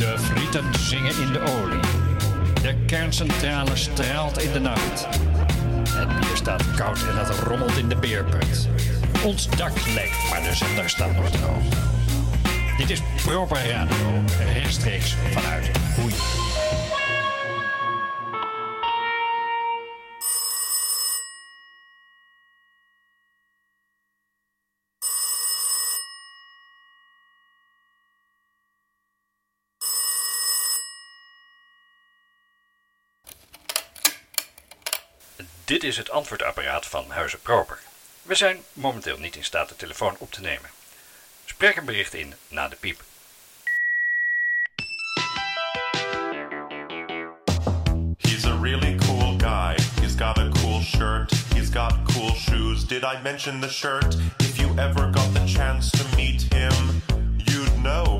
De frieten zingen in de olie. De kerncentrale straalt in de nacht. Het bier staat koud en het rommelt in de beerput. Ons dak lekt, maar de zender staat nog droog. Dit is Proper Radio, rechtstreeks vanuit Hoei. Dit is het antwoordapparaat van Huizen Proper. We zijn momenteel niet in staat de telefoon op te nemen. Spreek een bericht in na de piep. He's a really cool guy. He's got a cool shirt. He's got cool shoes. Did I mention the shirt? If you ever got the chance to meet him, you'd know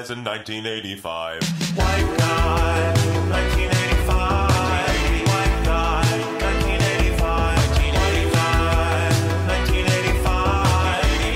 guys in 1985. White guy, 1985. White guy, 1985. White guy, 1985.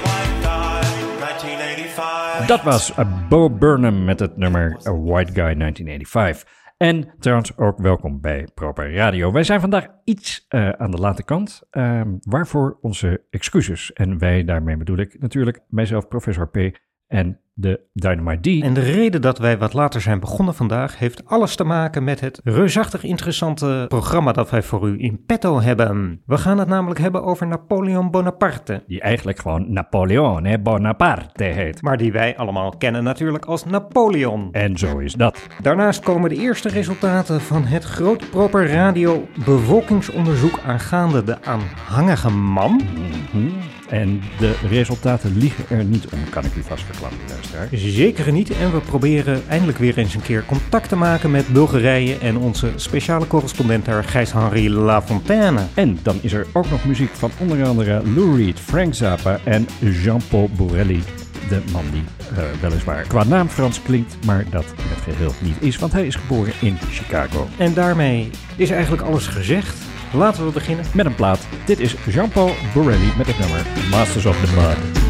White guy, 1985. Dat was uh, Bo Burnham met het nummer A White Guy 1985. En trouwens ook welkom bij Proper Radio. Wij zijn vandaag iets eh, aan de late kant, ehm, waarvoor onze excuses. En wij, daarmee bedoel ik natuurlijk mijzelf, professor P. en de Dynamite D. En de reden dat wij wat later zijn begonnen vandaag heeft alles te maken met het reusachtig interessante programma dat wij voor u in petto hebben. We gaan het namelijk hebben over Napoleon Bonaparte. Die eigenlijk gewoon Napoleon Bonaparte heet. Maar die wij allemaal kennen natuurlijk als Napoleon. En zo is dat. Daarnaast komen de eerste resultaten van het Groot Proper Radio bevolkingsonderzoek aangaande de aanhangige man. Mhm. En de resultaten liegen er niet om, kan ik u vast verklappen, luisteraar. Zeker niet. En we proberen eindelijk weer eens een keer contact te maken met Bulgarije en onze speciale correspondent daar, Gijs-Henri Lafontaine. En dan is er ook nog muziek van onder andere Lou Reed, Frank Zappa en Jean-Paul Borelli. De man die eh, weliswaar qua naam Frans klinkt, maar dat in het geheel niet is, want hij is geboren in Chicago. En daarmee is eigenlijk alles gezegd. Laten we beginnen. Met een plaat. Dit is Jean-Paul Borelli met het nummer Masters of the Mud.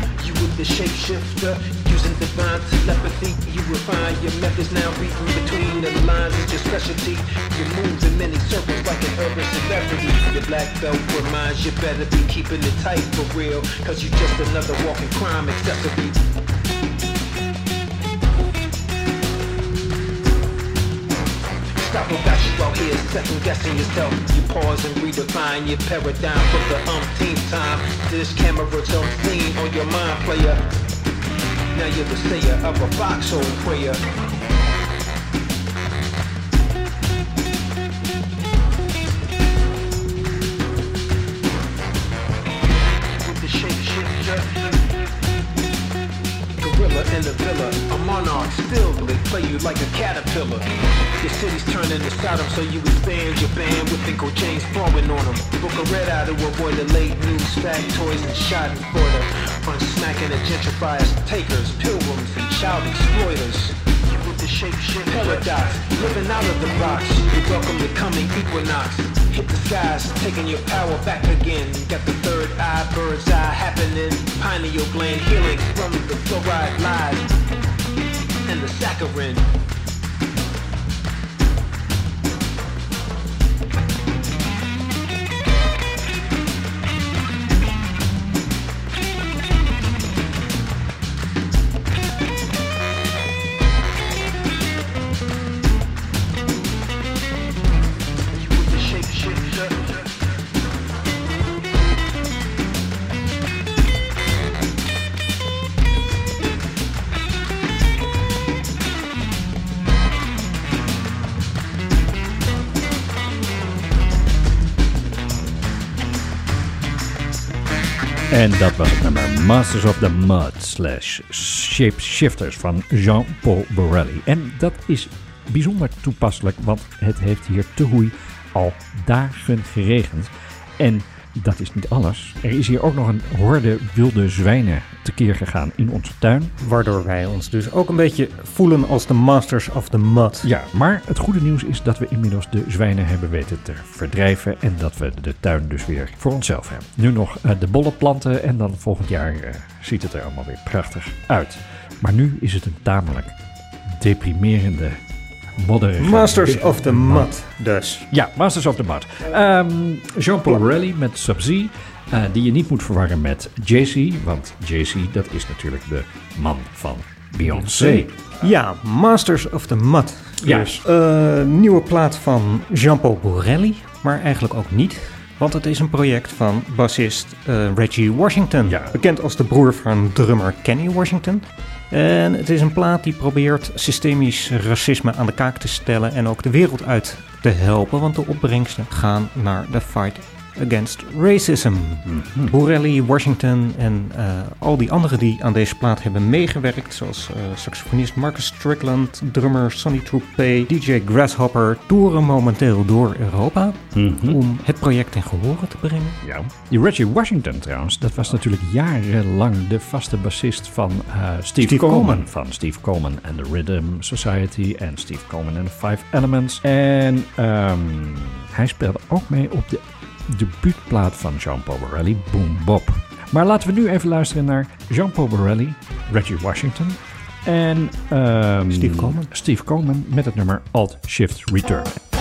The shapeshifter, using divine telepathy. You refine your methods now, reading between the lines is your specialty. You move in many circles like an urban celebrity. Your black belt reminds you better be keeping it tight for real. Cause you just another walking crime accessory. You out here second guessing yourself. You pause and redefine your paradigm for the umpteenth time. This camera don't clean on your mind, player. Now you're the sayer of a foxhole prayer. In the villa, a monarch still they play you like a caterpillar. Your city's turning to Sodom, so you expand your band with Uncle James falling on them. Book a red eye to avoid the late news factoids and shot in Florida. On smacking the gentrifiers, takers, pilgrims, and child exploiters. With the shape shit paradox, living out of the box. You welcome the coming equinox. Hit the skies, taking your power back again. Got the third eye, bird's eye happening. Pineal gland healing from the fluoride lies and the saccharin. En dat was het nummer Masters of the Mud slash Shapeshifters van Jean-Paul Borelli. En dat is bijzonder toepasselijk, want het heeft hier te hoei al dagen geregend. En dat is niet alles. Er is hier ook nog een horde wilde zwijnen tekeer gegaan in onze tuin. Waardoor wij ons dus ook een beetje voelen als de masters of the mud. Ja, maar het goede nieuws is dat we inmiddels de zwijnen hebben weten te verdrijven en dat we de tuin dus weer voor onszelf hebben. Nu nog uh, de bollen planten en dan volgend jaar uh, ziet het er allemaal weer prachtig uit. Maar nu is het een tamelijk deprimerende modderige... Masters of the Mud, dus. Ja, Masters of the Mud. Um, Jean-Paul Borelli met Sub-Z. Uh, die je niet moet verwarren met JC, want JC dat is natuurlijk de man van Beyoncé. Ja, Masters of the Mud. Ja. Dus uh, nieuwe plaat van Jean-Paul Borelli, maar eigenlijk ook niet. Want het is een project van bassist uh, Reggie Washington. Ja. Bekend als de broer van drummer Kenny Washington. En het is een plaat die probeert systemisch racisme aan de kaak te stellen en ook de wereld uit te helpen, want de opbrengsten gaan naar de fight against racism. Mhm. Borelli, Washington en uh, al die anderen die aan deze plaat hebben meegewerkt, zoals uh, saxofonist Marcus Strickland, drummer Sonny Troupé, DJ Grasshopper, toeren momenteel door Europa Mhm. om het project ten gehore te brengen. Ja. Die Reggie Washington trouwens, dat was natuurlijk jarenlang de vaste bassist van uh, Steve, Steve Coleman. Coleman. Van Steve Coleman en the Rhythm Society en Steve Coleman en the Five Elements. En ehm, hij speelde ook mee op de debuutplaat van Jean-Paul Borelli, Boom Bop. Maar laten we nu even luisteren naar Jean-Paul Borelli, Reggie Washington en ehm, Steve Coleman. Steve Coleman met het nummer Alt Shift Return.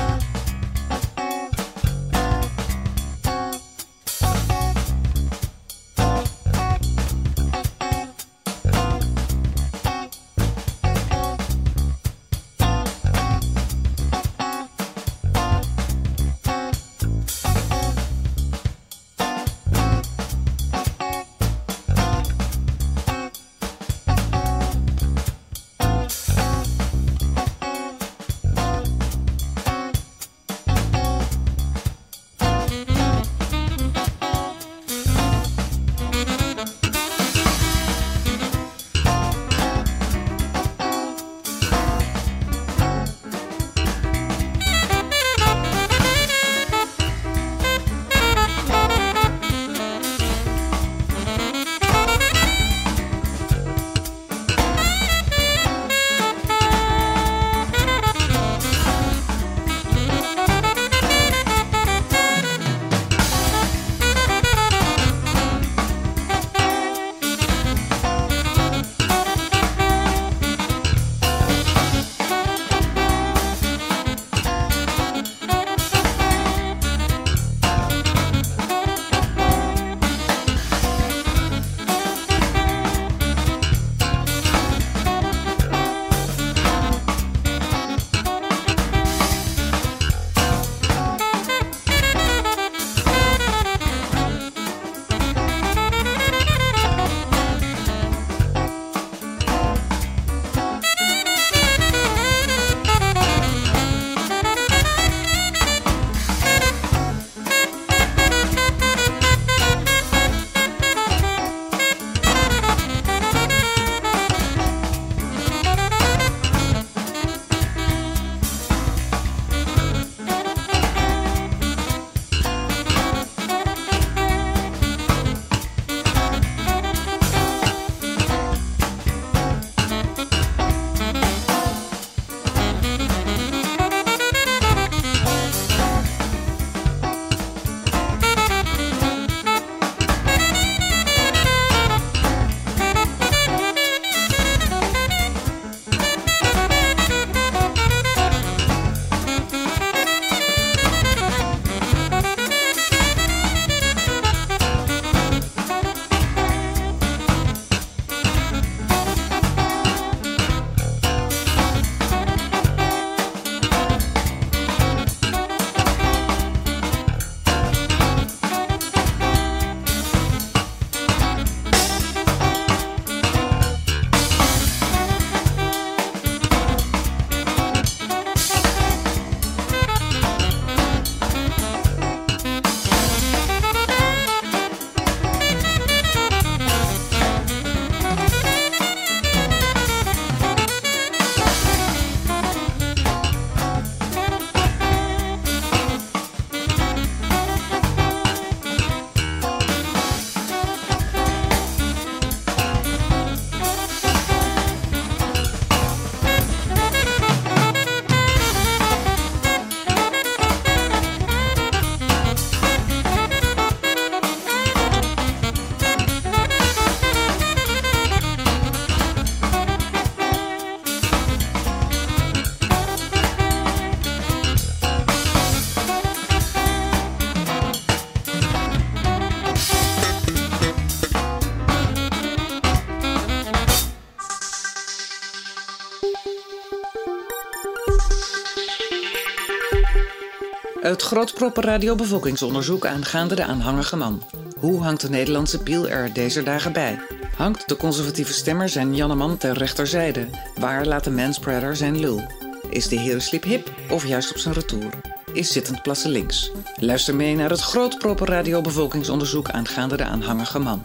Het Grootproppen radiobevolkingsonderzoek aangaande de aanhangige man. Hoe hangt de Nederlandse piel er deze dagen bij? Hangt de conservatieve stemmer zijn Janneman ter rechterzijde? Waar laat de manspreader zijn lul? Is de herenslip hip of juist op zijn retour? Is zittend plassen links? Luister mee naar het Grootproppen radiobevolkingsonderzoek aangaande de aanhangige man.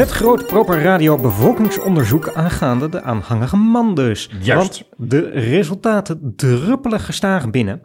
Het Groot Proper Radio bevolkingsonderzoek aangaande de aanhangige man dus. Juist. Want de resultaten druppelen gestaag binnen.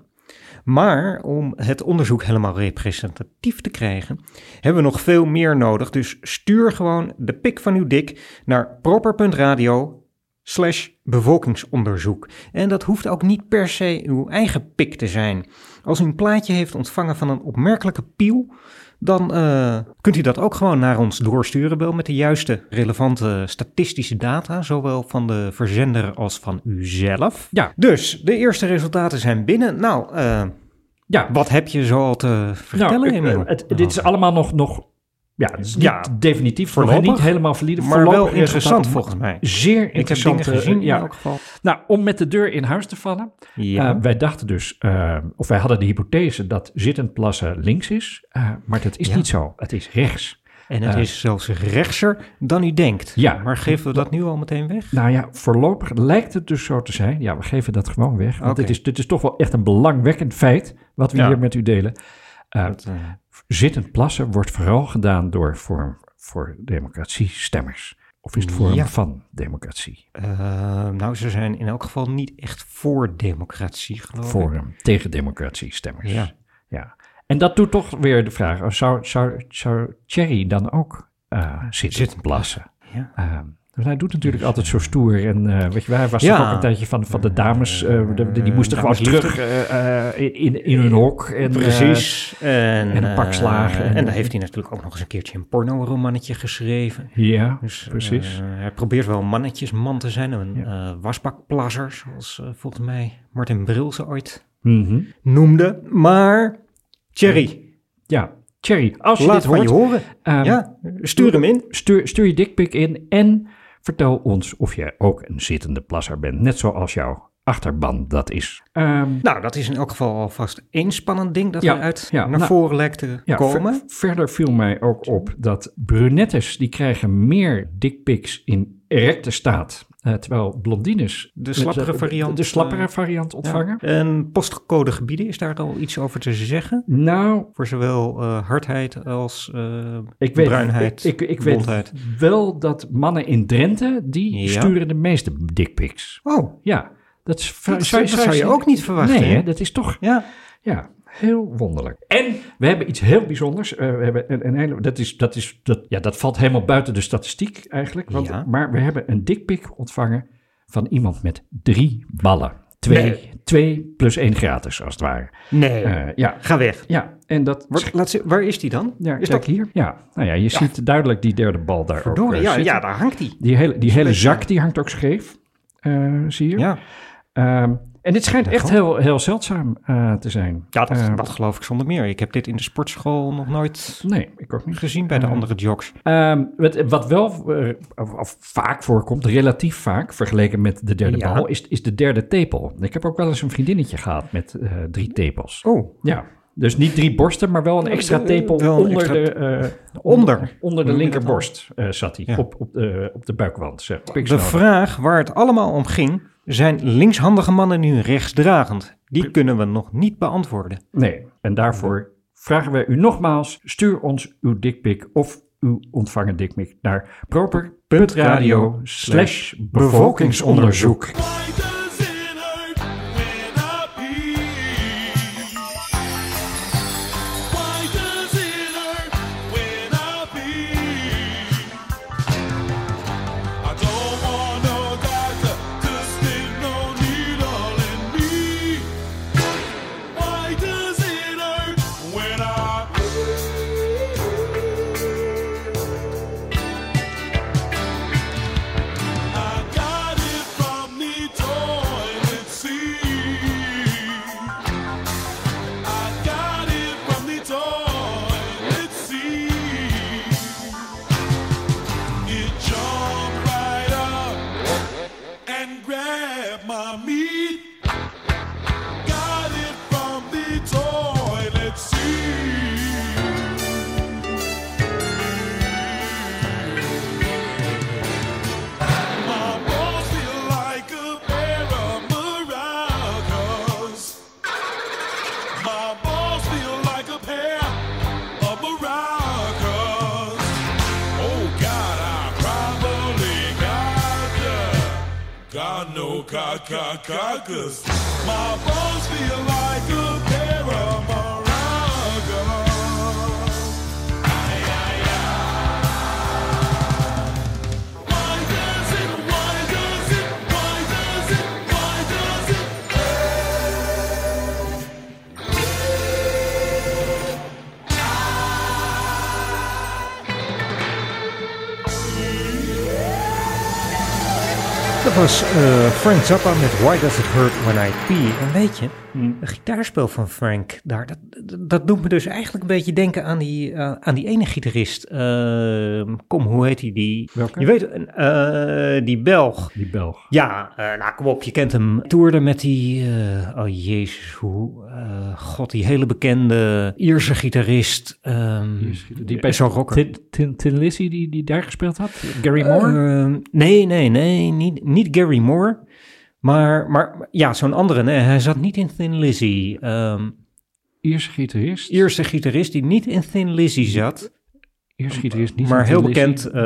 Maar om het onderzoek helemaal representatief te krijgen, hebben we nog veel meer nodig. Dus stuur gewoon de pik van uw dik naar proper.radio slash bevolkingsonderzoek. En dat hoeft ook niet per se uw eigen pik te zijn. Als u een plaatje heeft ontvangen van een opmerkelijke piel, dan eh, kunt u dat ook gewoon naar ons doorsturen, wel met de juiste relevante statistische data, zowel van de verzender als van uzelf. Ja. Dus de eerste resultaten zijn binnen. Nou, eh, Ja, wat heb je zo al te vertellen, nou, Emiel? het, het- dit is allemaal nog, nog ja, niet definitief, nog voorlopig, niet helemaal verlieden. maar wel interessant volgens mij. Zeer Ik heb interessant. gezien ja. in elk geval. Nou, om met de deur in huis te vallen. Ja. eh, wij dachten dus, eh, of wij hadden de hypothese dat zittend plassen links is. eh, maar dat is Ja. niet zo. Het is rechts. en het is zelfs rechtser dan u denkt. Ja. Maar geven we dat nu al meteen weg? Nou ja, voorlopig lijkt het dus zo te zijn. Ja, we geven dat gewoon weg. Want Oké. dit, is, dit is toch wel echt een belangwekkend feit wat we hier met u delen. Dat, zittend plassen wordt vooral gedaan door Forum voor Democratie stemmers. Of is het Ja. van Democratie? eh, nou, ze zijn in elk geval niet echt voor democratie, geloof ik. Forum tegen Democratie stemmers. Ja. ja. En dat doet toch weer de vraag, oh, zou, zou, zou Thierry dan ook eh zitten Zitten plassen? Ja. Eh, want hij doet natuurlijk altijd zo stoer. En eh, weet je, hij was Ja. ook een tijdje van, van de dames. eh, de- de- die moesten gewoon terug eh, in, in, hun hok. En, Precies. en, en een pak slagen. En, En- dan heeft hij natuurlijk ook nog eens een keertje een pornoromannetje geschreven. ja, Dus, precies. hij probeert wel een mannetjesman te zijn. Een wasbakplasser, zoals volgens mij Martin Bril ze ooit Mhm. noemde. Maar, Thierry, Ja, Thierry, als je laat dit van hoort, je horen. ehm, ja, stuur hem in. Stuur, stuur je dikpik in en vertel ons of jij ook een zittende plasser bent. Net zoals jouw achterban dat is. Ehm, Nou, dat is in elk geval alvast één spannend ding dat Ja, eruit ja, naar nou, voren lijkt te ja, komen. ver- verder viel mij ook op dat brunettes die krijgen meer dickpics in erecte staat. Eh, terwijl blondines De slappere variant, de slappere eh, variant ontvangen. Ja. En postcode gebieden, is daar al iets over te zeggen? Nou, Voor zowel eh, hardheid als eh, ik weet, bruinheid, ik, ik, ik weet blondheid. wel dat mannen in Drenthe, die Ja. sturen de meeste dickpics. Oh, Ja, dat, is, dat, zou, dat zou je ook niet verwachten. Nee, hè, dat is toch Ja, Ja, heel wonderlijk. En we hebben iets heel bijzonders. Eh, we hebben een, een hele, dat, is, dat, is, dat, ja, dat valt helemaal buiten de statistiek eigenlijk. Want, Ja. Maar we hebben een dikpik ontvangen van iemand met drie ballen. Twee, Nee. twee plus één gratis, als het ware. nee. Eh, ja, Ga weg. ja, en dat... Waar, laat ze, waar is die dan? ja, is dat hier. Ja, nou ja, je ziet duidelijk die derde bal daar ook verdorie? eh, Ja, zitten. ja, daar hangt die. Die hele, die hele zak die hangt ook scheef, zie je. Ja, Ehm, en dit schijnt echt heel, heel zeldzaam eh, te zijn. ja dat, Eh, dat geloof ik zonder meer. Ik heb dit in de sportschool nog nooit Nee, ik ook niet. gezien bij de Eh, andere jocks. Ehm, wat, wat wel of, of vaak voorkomt, relatief vaak vergeleken met de derde Ja. bal, is, is de derde tepel. Ik heb ook wel eens een vriendinnetje gehad met drie tepels. Oh, Ja, dus niet drie borsten, maar wel een extra tepel een onder, extra- de, eh, Onder. onder de linkerborst zat hij, Ja. op, op de buikwand. Zeg. de vraag waar het allemaal om ging, zijn linkshandige mannen nu rechtsdragend? Die kunnen we nog niet beantwoorden. Nee, en daarvoor vragen wij u nogmaals, stuur ons uw dikpik of uw ontvangen dikpik naar proper.radio slash bevolkingsonderzoek. My bones feel like a pair of Dat was eh, Frank Zappa met Why Does It Hurt When I Pee. En weet je, het gitaarspel van Frank daar, dat, dat, dat doet me dus eigenlijk een beetje denken aan die, eh, aan die ene gitarist. Ehm, kom, hoe heet hij? Die, Welke? Je weet, eh, die Belg. Die Belg. Ja, nou kom op, je kent hem. Toerde met die, oh jezus, hoe, eh, god, die hele bekende Ierse gitarist. ehm, Die bij zo'n rocker. Tin, Tin, Tin Lizzy die, die daar gespeeld had? Gary Moore? Ehm, nee, nee, nee, niet, niet Gary Moore. Maar, maar ja, zo'n andere. Nee, hij zat niet in Thin Lizzy. Ehm Ierse gitarist? Ierse gitarist die niet in Thin Lizzy zat. Ierse gitarist, niet maar heel bekend. eh,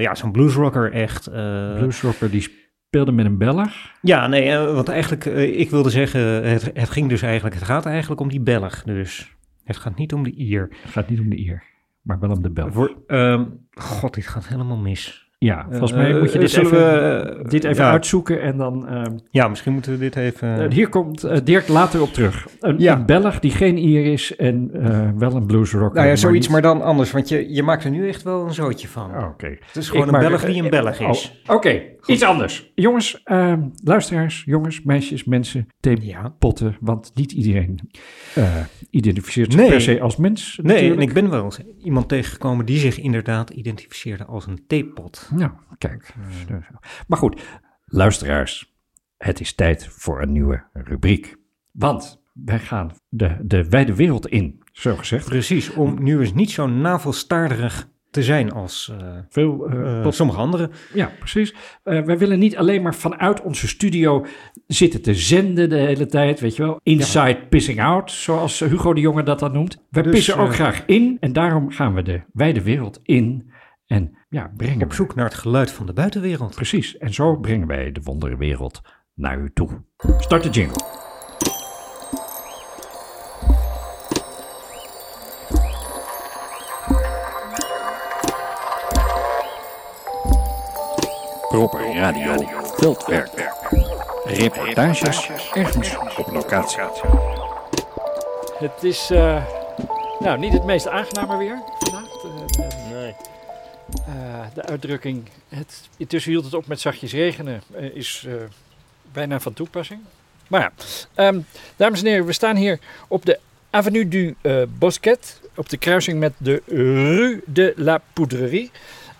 ja, zo'n bluesrocker echt. eh, Bluesrocker die speelde met een Belg. ja, nee, eh, want eigenlijk, eh, ik wilde zeggen, het, het ging dus eigenlijk, het gaat eigenlijk om die Belg. Dus het gaat niet om de Ier. Het gaat niet om de Ier, maar wel om de Belg. Voor, ehm, God, dit gaat helemaal mis. Ja, volgens mij Eh, moet je dit zullen even, we, eh, dit even ja. uitzoeken en dan... ehm, Ja, misschien moeten we dit even... eh, hier komt eh, Dirk later op terug. Een, Ja. een Belg die geen Ier is en eh, wel een bluesrocker. Nou ja, zoiets, maar dan anders. Want je, je maakt er nu echt wel een zootje van. Oh, Oké. Het is gewoon Ik een Belg die een eh, Belg oh, is. Oké, iets anders. Jongens, ehm, luisteraars, jongens, meisjes, mensen, theepotten. Want niet iedereen eh, identificeert zich per se als mens. Nee, en ik ben wel eens iemand tegengekomen die zich inderdaad identificeerde als een theepot. Nou, kijk. Maar goed, luisteraars, het is tijd voor een nieuwe rubriek. Want wij gaan de, de wijde wereld in, zo gezegd. Precies, om nu eens niet zo navelstaarderig te zijn als eh, Veel, eh, eh, sommige anderen. Ja, precies. Wij willen niet alleen maar vanuit onze studio zitten te zenden de hele tijd, weet je wel. Inside pissing out, zoals Hugo de Jonge dat dan noemt. Wij Dus, pissen ook graag in en daarom gaan we de wijde wereld in en ja, brengen Op zoek naar het geluid van de buitenwereld. Precies, en zo brengen wij de wonderenwereld naar u toe. Start de jingle. Proper Radio Veldwerk. Reportages ergens op locatie. Het is eh, nou, niet het meest aangename weer vandaag. Nee. de uitdrukking, het, intussen hield het op met zachtjes regenen, eh, is eh, bijna van toepassing. Maar ja, ehm, dames en heren, we staan hier op de Avenue du eh, Bosquet, op de kruising met de Rue de la Poudrerie.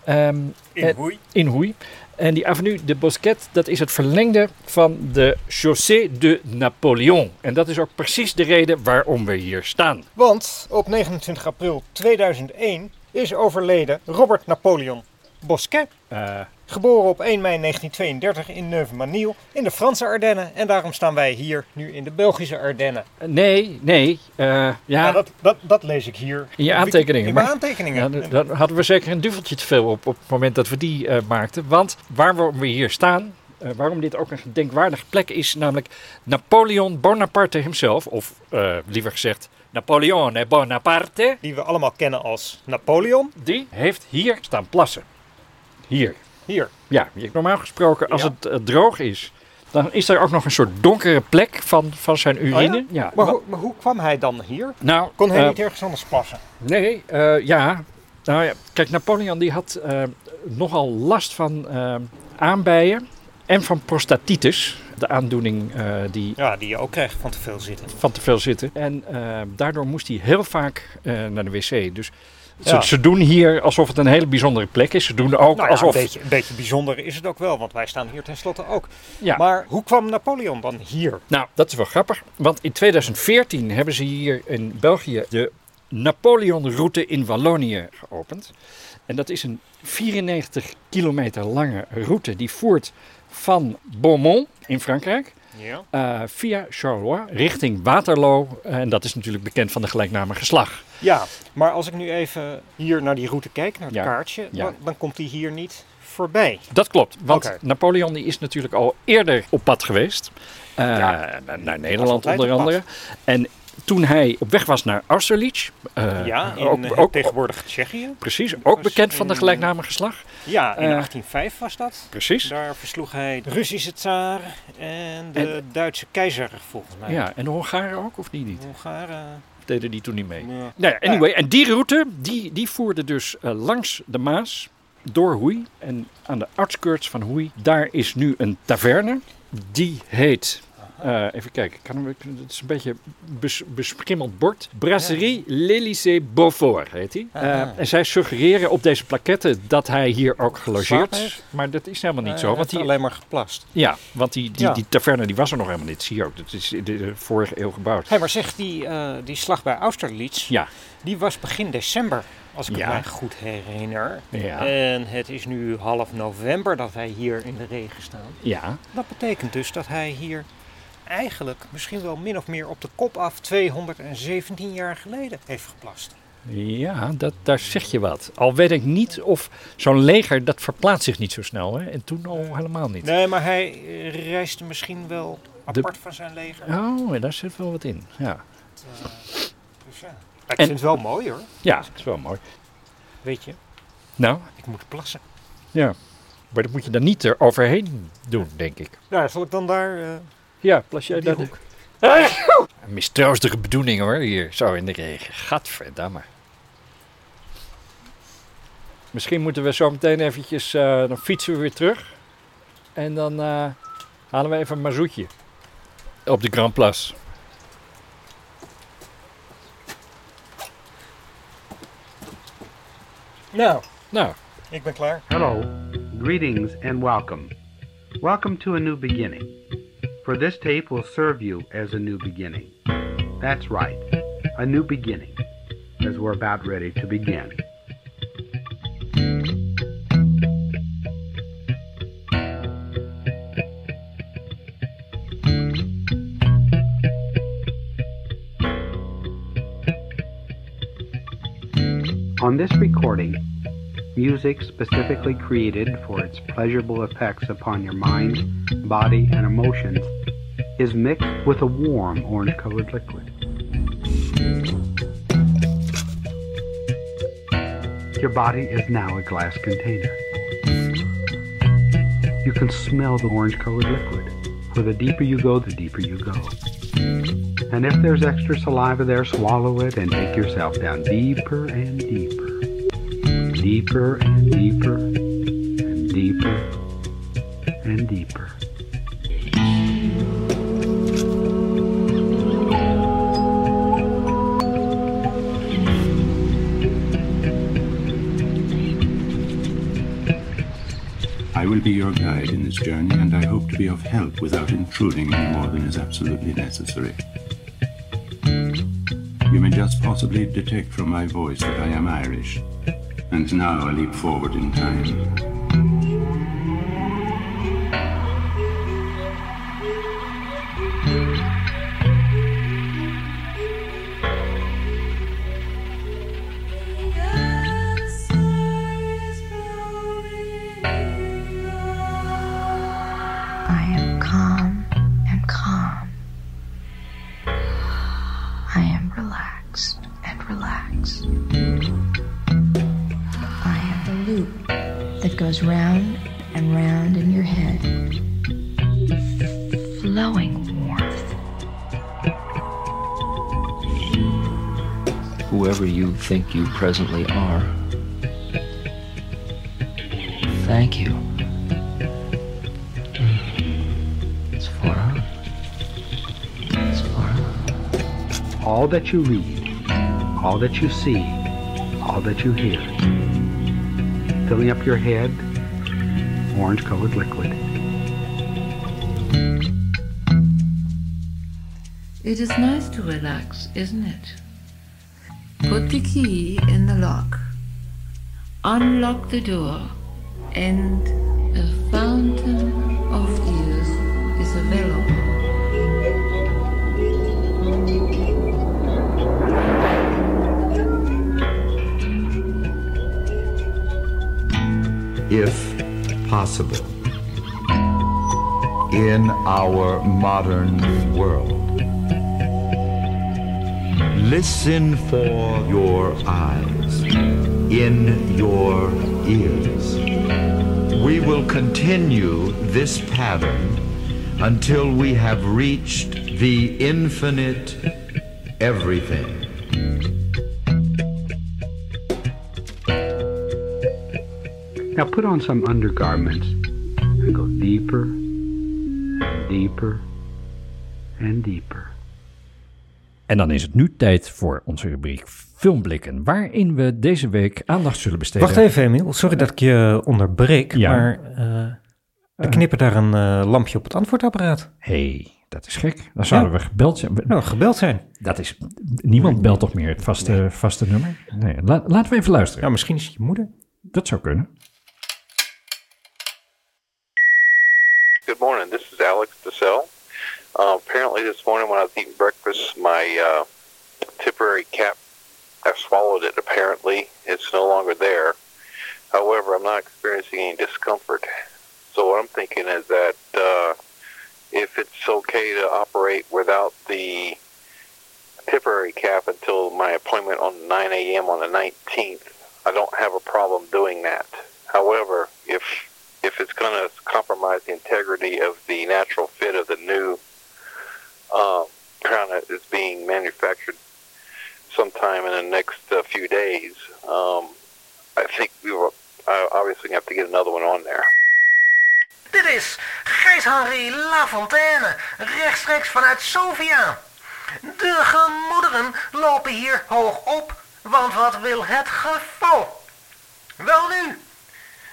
Ehm, en- Hoei. in Hoei. En die Avenue de Bosquet, dat is het verlengde van de Chaussée de Napoleon. En dat is ook precies de reden waarom we hier staan. Want op 29 april 2001 is overleden Robert Napoleon Bosquet. Eh, Geboren op 1 mei 1932 in Neuve-Manille in de Franse Ardennen. En daarom staan wij hier nu in de Belgische Ardennen. nee, nee. eh, ja, Ja, dat, dat, dat lees ik hier. in je aantekeningen. In mijn aantekeningen. Ja, d- dan hadden we zeker een duveltje te veel op, op het moment dat we die eh, maakten. Want waarom we hier staan, eh, waarom dit ook een gedenkwaardige plek is, namelijk Napoleon Bonaparte himself, of eh, liever gezegd Napoleone Bonaparte, Die we allemaal kennen als Napoleon. die heeft hier staan plassen. Hier. Hier. Ja, normaal gesproken, als Ja. het eh, droog is, dan is er ook nog een soort donkere plek van, van zijn urine. Oh ja? ja? Maar, hoe, maar hoe kwam hij dan hier? nou, Kon hij eh, niet ergens anders plassen? Nee, eh, ja. Nou ja, kijk, Napoleon die had nogal last van aanbijen en van prostatitis. De aandoening eh, die Ja, die je ook krijgt van te veel zitten. van te veel zitten. En eh, daardoor moest hij heel vaak eh, naar de wc. Dus Ja. ze, ze doen hier alsof het een hele bijzondere plek is. Ze doen ook Nou ja, alsof... een, beetje, een beetje bijzonder is het ook wel, want wij staan hier tenslotte ook. Ja. Maar hoe kwam Napoleon dan hier? Nou, dat is wel grappig. Want in 2014 hebben ze hier in België de Napoleon-route in Wallonië geopend. En dat is een 94 kilometer lange route die voert van Beaumont in Frankrijk Ja. eh, via Charleroi richting Waterloo. En dat is natuurlijk bekend van de gelijknamige slag. ja, maar als ik nu even hier naar die route kijk, naar het Ja. kaartje, Ja. dan, dan komt die hier niet voorbij. Dat klopt, want. Napoleon die is natuurlijk al eerder op pad geweest. Eh, naar, Nederland onder andere. En toen hij op weg was naar Austerlitz, eh, ja, in ook, eh, ook, tegenwoordig Tsjechië. precies, ook bekend van de gelijknamige slag. Ja, in Eh, 1805 was dat. Precies. Daar versloeg hij de Russische tsaar en de Duitse keizer, volgens mij. Ja, en de Hongaren ook, of die niet? De Hongaren. Deden die toen niet mee? Nou ja, anyway, en die route, die, die voerde dus eh, langs de Maas, door Hoei. En aan de outskirts van Hoei, daar is nu een taverne. Die heet, eh, even kijken, kan het is een beetje bes, beschimmeld bord. Brasserie L'Élysée Beaufort heet hij. Aha. en zij suggereren op deze plaquette dat hij hier ook gelogeerd is. Maar dat is helemaal niet Eh, zo. hij Want die, alleen maar geplast. ja, want die, die, Ja. die taverne die was er nog helemaal niet. Zie je ook, dat is in de vorige eeuw gebouwd. Hé, maar zeg, die, eh, die slag bij Austerlitz, Ja, die was begin december, als ik Ja. het mij goed herinner. Ja. En het is nu half november dat wij hier in de regen staan. ja. Dat betekent dus dat hij hier eigenlijk misschien wel min of meer op de kop af 217 jaar geleden heeft geplast. Ja, dat, daar zeg je wat. Al weet ik niet of zo'n leger, dat verplaatst zich niet zo snel. Hè? En toen al helemaal niet. Nee, maar hij eh, reisde misschien wel De- apart van zijn leger. Oh, daar zit wel wat in. Ja, Dus ja. Ik En- vind het wel mooi hoor. ja dat is wel mooi. Weet je, Nou, ik moet plassen. ja. Maar dat moet je dan niet er overheen doen, denk ik. Nou, zal ik dan daar... eh, Ja, plas jij Die daar... hoek. Een mistroostige bedoeling hoor, hier. Zo in de regen. Gadverdamme. Misschien moeten we zo meteen eventjes... eh, dan fietsen we weer terug. En dan eh, halen we even een mazoetje. Op de Grand Place. Nou, Nou, ik ben klaar. Hello, greetings, and welcome. Welcome to a new beginning. For this tape will serve you as a new beginning. That's right, a new beginning, as we're about ready to begin. On this recording, music specifically created for its pleasurable effects upon your mind, body, and emotions is mixed with a warm orange colored liquid. Your body is now a glass container. You can smell the orange colored liquid. For the deeper you go, the deeper you go. And if there's extra saliva there, swallow it and take yourself down deeper and deeper. Deeper and deeper and deeper will be your guide in this journey, and I hope to be of help without intruding any more than is absolutely necessary. You may just possibly detect from my voice that I am Irish, and now I leap forward in time. Presently are. Thank you. It's far out. It's far out. All that you read, all that you see, all that you hear, filling up your head, orange colored liquid. It is nice to relax, isn't it? put the key in the lock, unlock the door, and a fountain of youth is available. If possible, in our modern world Listen for your eyes, in your ears. We will continue this pattern until we have reached the infinite everything. Now put on some undergarments and go deeper and deeper and deeper. En dan is het nu tijd voor onze rubriek Filmblikken, waarin we deze week aandacht zullen besteden. Wacht even, Emiel. Sorry dat ik je onderbreek, Ja. maar eh er knippert daar een eh, lampje op het antwoordapparaat. hey, dat is gek. Dan zouden Ja. we gebeld zijn. Nou, gebeld zijn. Dat is, niemand belt toch meer het vaste, vaste nummer? Nee, la- laten we even luisteren. Ja, misschien is het je moeder. Dat zou kunnen. Good morning. This is Alex DeSell. Uh, apparently, this morning when I was eating breakfast, my uh, temporary cap, I swallowed it. Apparently, it's no longer there. However, I'm not experiencing any discomfort. So what I'm thinking is that uh, if it's okay to operate without the temporary cap until my appointment on 9 a.m. on the 19th, I don't have a problem doing that. However, if if it's going to compromise the integrity of the natural fit of the new crown that is being manufactured sometime in the next uh, few days, um, I think we will uh, obviously have to get another one on there. Dit is Gijs-Henri Lafontaine, rechtstreeks vanuit Sofia. De gemoederen lopen hier hoog op, want wat wil het geval? Wel nu,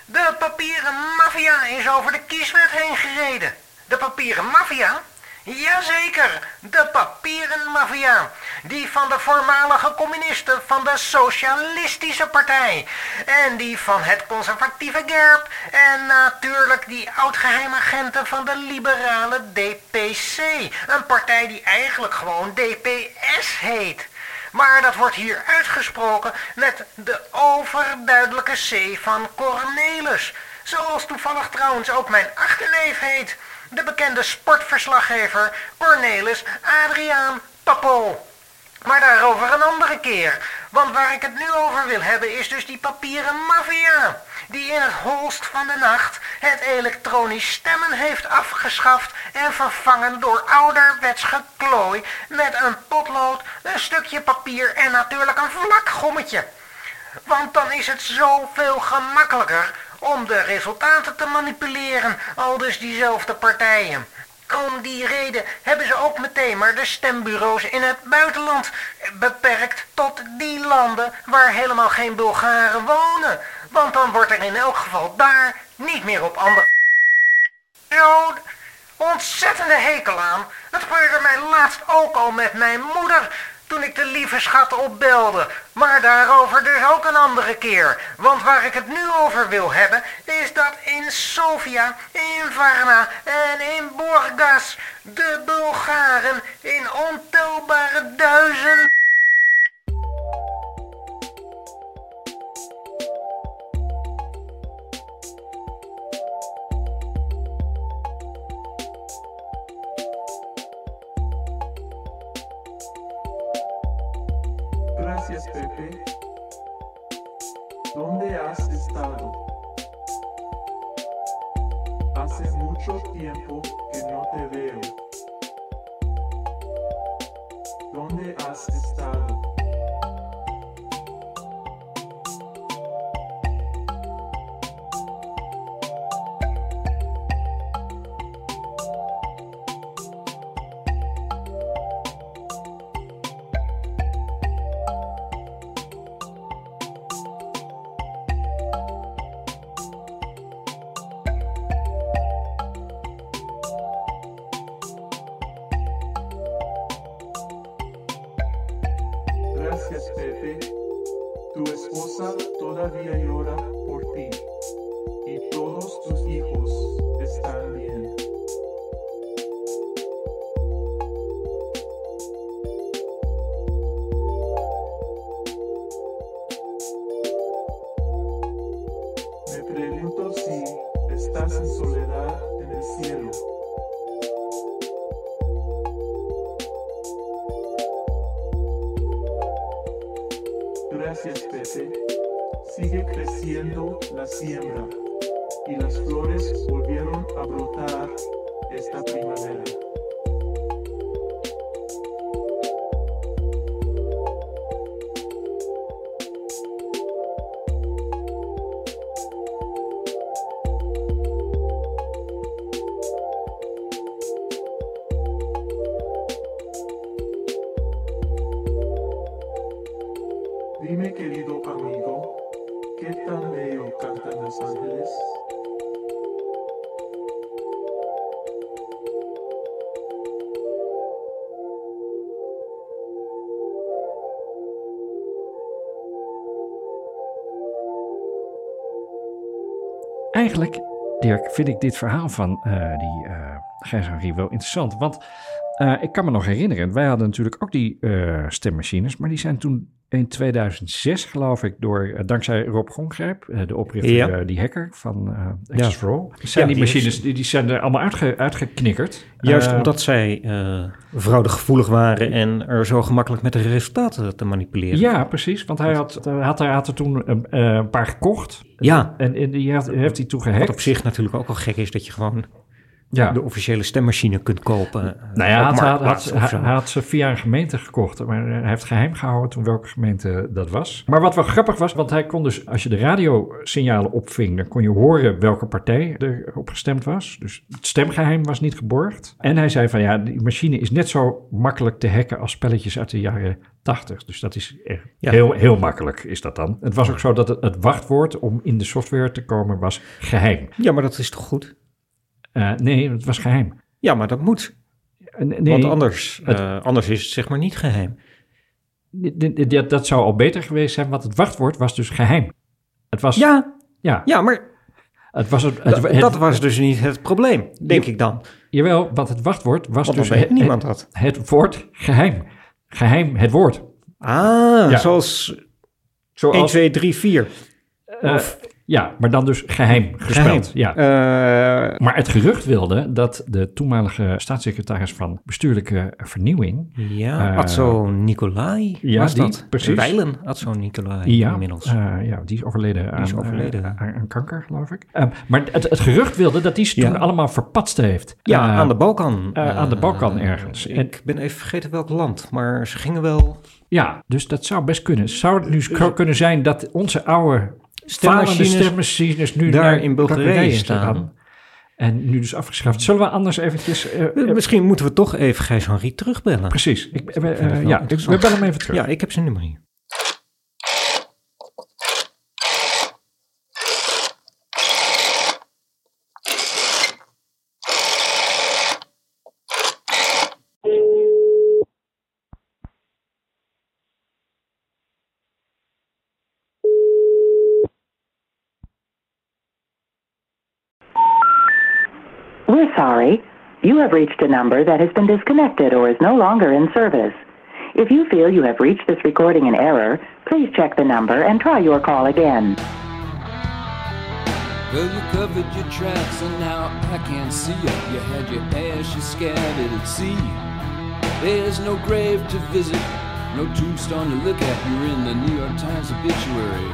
de papieren maffia is over de kieswet heen gereden. De papieren maffia? Jazeker, de papieren maffia. Die van de voormalige communisten van de Socialistische Partij. En die van het conservatieve GERB. En natuurlijk die oud-geheimagenten van de liberale DPC. Een partij die eigenlijk gewoon DPS heet. Maar dat wordt hier uitgesproken met de overduidelijke C van Cornelis. Zoals toevallig trouwens ook mijn achterneef heet. De bekende sportverslaggever Cornelis Adriaan Papo. Maar daarover een andere keer. Want waar ik het nu over wil hebben is dus die papieren maffia. Die in het holst van de nacht het elektronisch stemmen heeft afgeschaft en vervangen door ouderwets geklooi met een potlood, een stukje papier en natuurlijk een vlak gommetje. Want dan is het zoveel gemakkelijker om de resultaten te manipuleren, al dus diezelfde partijen. Om die reden hebben ze ook meteen maar de stembureaus in het buitenland beperkt tot die landen waar helemaal geen Bulgaren wonen. Want dan wordt er in elk geval daar niet meer op andere... Zo ontzettende hekel aan. Dat gebeurde mij laatst ook al met mijn moeder toen ik de lieve schat opbelde. Maar daarover dus ook een andere keer. Want waar ik het nu over wil hebben, is dat in Sofia, in Varna en in Burgas de Bulgaren in ontelbare duizenden... Gracias, Pepe. ¿Dónde has estado? Hace mucho tiempo que no te veo. ¿Dónde has estado? Eigenlijk, Dirk, vind ik dit verhaal van eh, die eh Gijs Henry wel interessant. Want eh, ik kan me nog herinneren, wij hadden natuurlijk ook die stemmachines, maar die zijn toen in 2006, geloof ik, door, eh, dankzij Rob Gongrijp, eh, de oprichter, Ja. eh, die hacker van Access for All, zijn Ja, die machines, die, die zijn er allemaal uitge, uitgeknikkerd. Juist omdat zij uh, fraudegevoelig waren en er zo gemakkelijk met de resultaten te manipuleren. Ja, precies. Want hij had, had, hij had er toen een, een paar gekocht. Ja. En, en die heeft, heeft hij toen gehackt. Wat op zich natuurlijk ook al gek is dat je gewoon Ja. de officiële stemmachine kunt kopen. eh, Nou ja, hij had, ze via een gemeente gekocht, maar hij heeft geheim gehouden toen welke gemeente dat was. Maar wat wel grappig was, want hij kon dus, als je de radiosignalen opving, dan kon je horen welke partij er op gestemd was. Dus het stemgeheim was niet geborgd. En hij zei van ja, die machine is net zo makkelijk te hacken als spelletjes uit de jaren 80. Dus dat is echt Ja. heel, heel makkelijk is dat dan. Het was ook zo dat het, het wachtwoord om in de software te komen was geheim. Ja, maar dat is toch goed? Eh, nee, het was geheim. Ja, maar dat moet. nee, Want anders, het- eh, anders is het zeg maar niet geheim. Dit- Dat zou al beter geweest zijn, want het wachtwoord was dus geheim. Het was... Ja, ja. ja maar het was het, dat, het- het- dat was dus niet het probleem, denk ik dan. Jawel, want het wachtwoord was Want dus het, niemand dat. het woord geheim. Geheim, het woord. Ah, Ja. zoals, Zoals 1, 2, 3, 4. Eh, ja, maar dan dus geheim gespeld. Geheim. Ja. Eh, maar het gerucht wilde dat de toenmalige staatssecretaris van bestuurlijke vernieuwing. Ja, Atzo Nicolai ja, was die, dat. precies. Weilen Atzo Nicolai Ja, inmiddels. eh, ja, die is overleden, Die is aan, overleden. aan, aan kanker, geloof ik. Maar het, het gerucht wilde dat die ze toen allemaal verpatst heeft. ja, aan de Balkan. aan de Balkan ergens. En- Ik ben even vergeten welk land, maar ze gingen wel... Ja, dus dat zou best kunnen. Zou het nu kunnen zijn dat onze oude Falende stemmachines nu daar in Bulgarije staan. En nu dus afgeschaft. Zullen we anders eventjes... eh, Eh, Misschien moeten we toch even Gijs Henry terugbellen. Precies. Ik, eh, ja, ik, we bellen hem even terug. Ja, ik heb zijn nummer hier. You have reached a number that has been disconnected or is no longer in service. If you feel you have reached this recording in error, please check the number and try your call again. Well, you covered your tracks and now I can't see you. You had your ashes scattered at sea. There's no grave to visit, no tombstone to look at. You're in the New York Times obituary.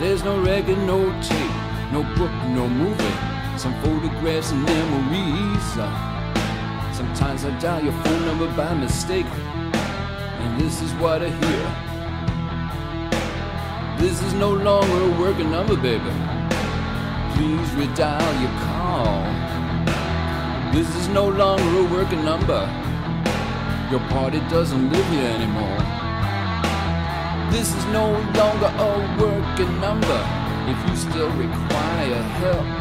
There's no record, no tape, no book, no movie. Some photographs and memories. Uh, sometimes I dial your phone number by mistake, and this is what I hear. This is no longer a working number, baby. Please redial your call. This is no longer a working number. Your party doesn't live here anymore. This is no longer a working number. If you still require help,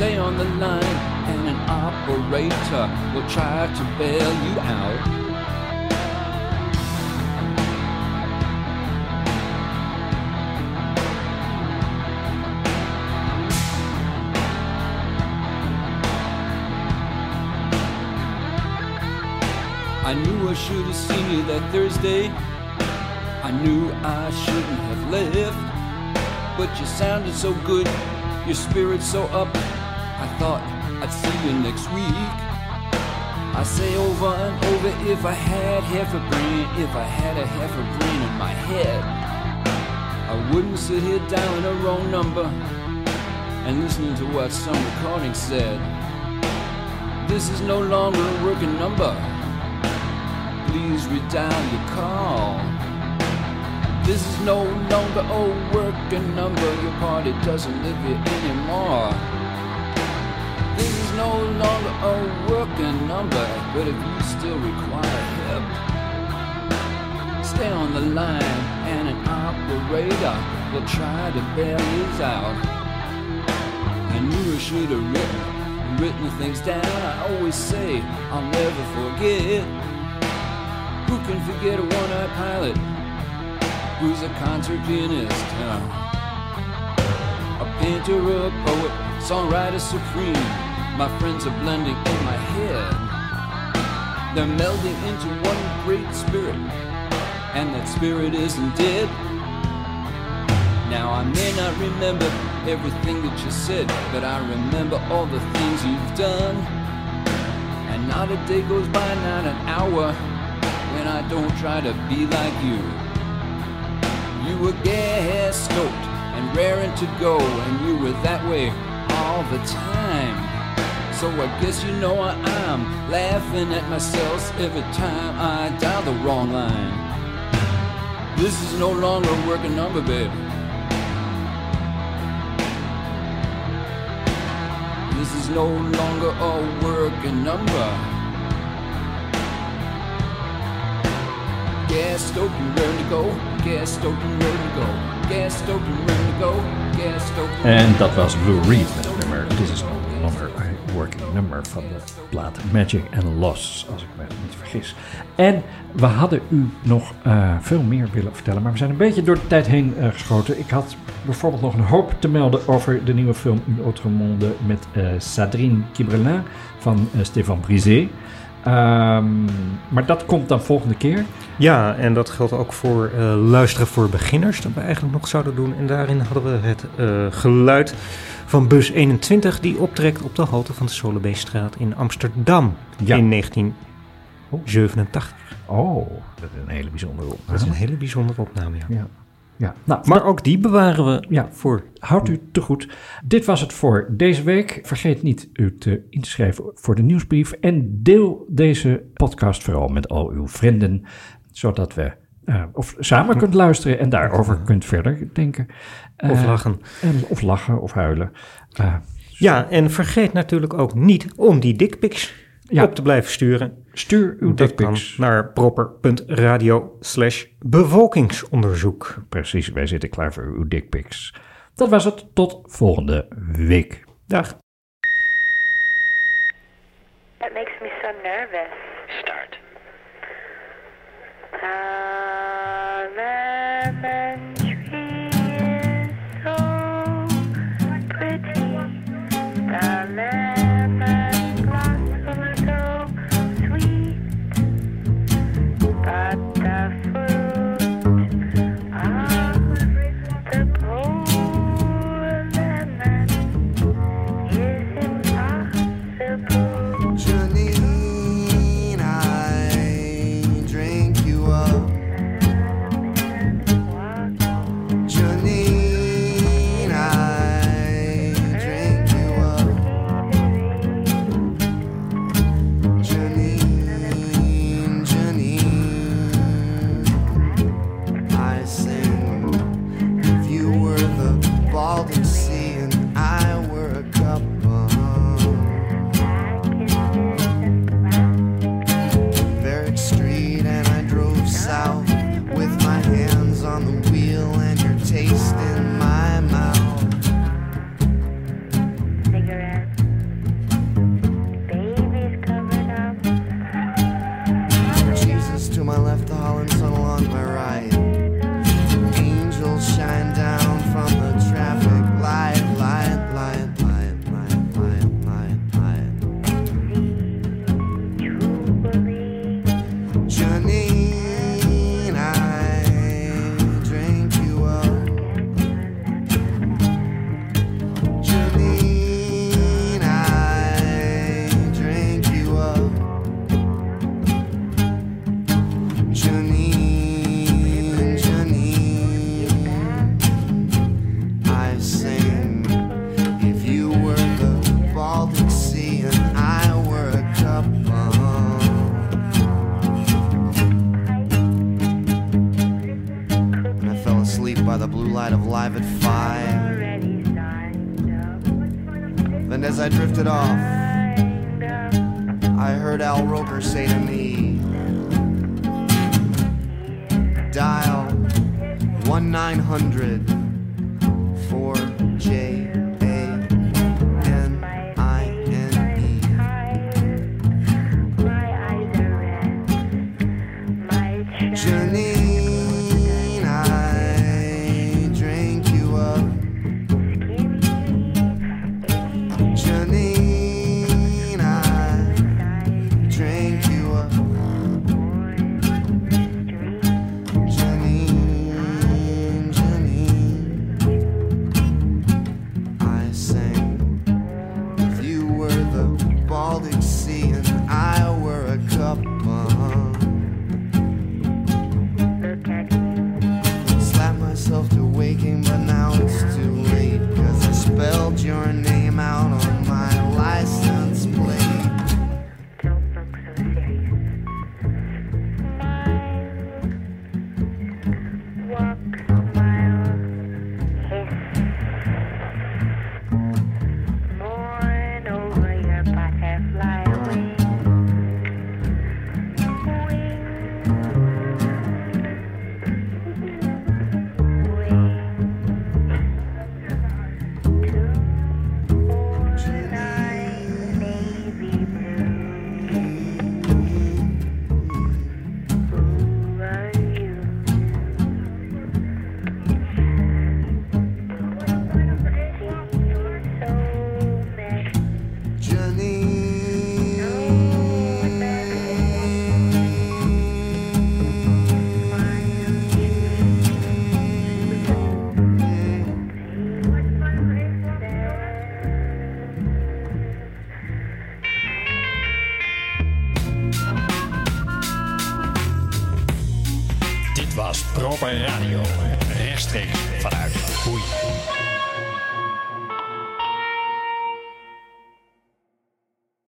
stay on the line and an operator will try to bail you out. I knew I should have seen you that Thursday. I knew I shouldn't have left. but you sounded so good, your spirit so up. Thought I'd see you next week. I say over and over if I had half a brain, if I had a half a brain in my head, I wouldn't sit here dialing a wrong number and listening to what some recording said. This is no longer a working number. Please redial your call. This is no longer a working number. Your party doesn't live here anymore. No longer a working number, but if you still require help, stay on the line and an operator will try to bail you out. I knew I should have written, written things down. I always say I'll never forget. Who can forget a one-eyed pilot who's a concert pianist? huh? A painter, a poet, songwriter supreme. My friends are blending in my head. They're melding into one great spirit, and that spirit isn't dead. Now I may not remember everything that you said, but I remember all the things you've done. And not a day goes by, not an hour, when I don't try to be like you. You were gas stoked and raring to go, and you were that way all the time. So I guess you know I am laughing at myself every time I dial the wrong line. This is no longer a working number, babe. This is no longer a working number. Gas and ready to go. Gas and ready to go. Gas and ready to go. Gas and En dat was Blue Reed met het nummer This is no longer a number van de plaat Magic and Loss, als ik me niet vergis. En we hadden u nog eh, veel meer willen vertellen, maar we zijn een beetje door de tijd heen eh, geschoten. Ik had bijvoorbeeld nog een hoop te melden over de nieuwe film Un autre monde met eh Sadrine Kibrelin van Stéphane Brisé. Ehm, maar dat komt dan volgende keer. Ja, en dat geldt ook voor eh, luisteren voor beginners, dat we eigenlijk nog zouden doen. En daarin hadden we het eh, geluid van bus 21, die optrekt op de halte van de Solebeestraat in Amsterdam Ja. in 1987. Oh, dat is een hele bijzondere opname. Dat is een hele bijzondere opname, ja. Ja. Ja, nou, Maar ook die bewaren we Ja, voor. houdt u te goed. Dit was het voor deze week. Vergeet niet u te in te schrijven voor de nieuwsbrief. En deel deze podcast vooral met al uw vrienden. Zodat we eh, of samen kunt luisteren en daarover kunt verder denken. Of Eh, lachen. En, of lachen of huilen. Eh, Ja, en vergeet natuurlijk ook niet om die dickpics Ja. op te blijven sturen. Stuur uw dickpics. naar proper.radio slash bevolkingsonderzoek. Precies, wij zitten klaar voor uw dickpics. Dat was het. Tot volgende week. Dag. That makes me so nervous. Start. The